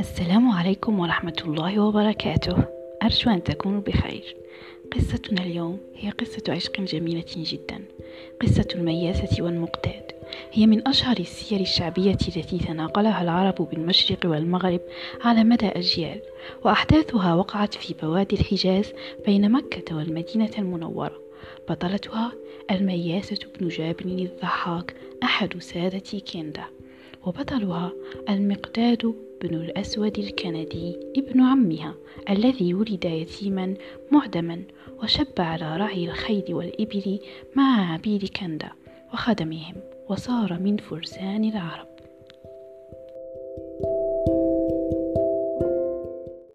السلام عليكم ورحمة الله وبركاته. أرجو أن تكونوا بخير. قصتنا اليوم هي قصة عشق جميلة جدا. قصة المياسة والمقتاد. هي من أشهر السير الشعبية التي تناقلها العرب بالمشرق والمغرب على مدى أجيال وأحداثها وقعت في بوادي الحجاز بين مكة والمدينة المنورة. بطلتها المياسة بن جابر الضحاك أحد سادة كندا وبطلها المقداد بن الأسود الكندي ابن عمها الذي ولد يتيما معدما وشب على رعي الخيل والإبل مع عبيد كندا وخدمهم وصار من فرسان العرب.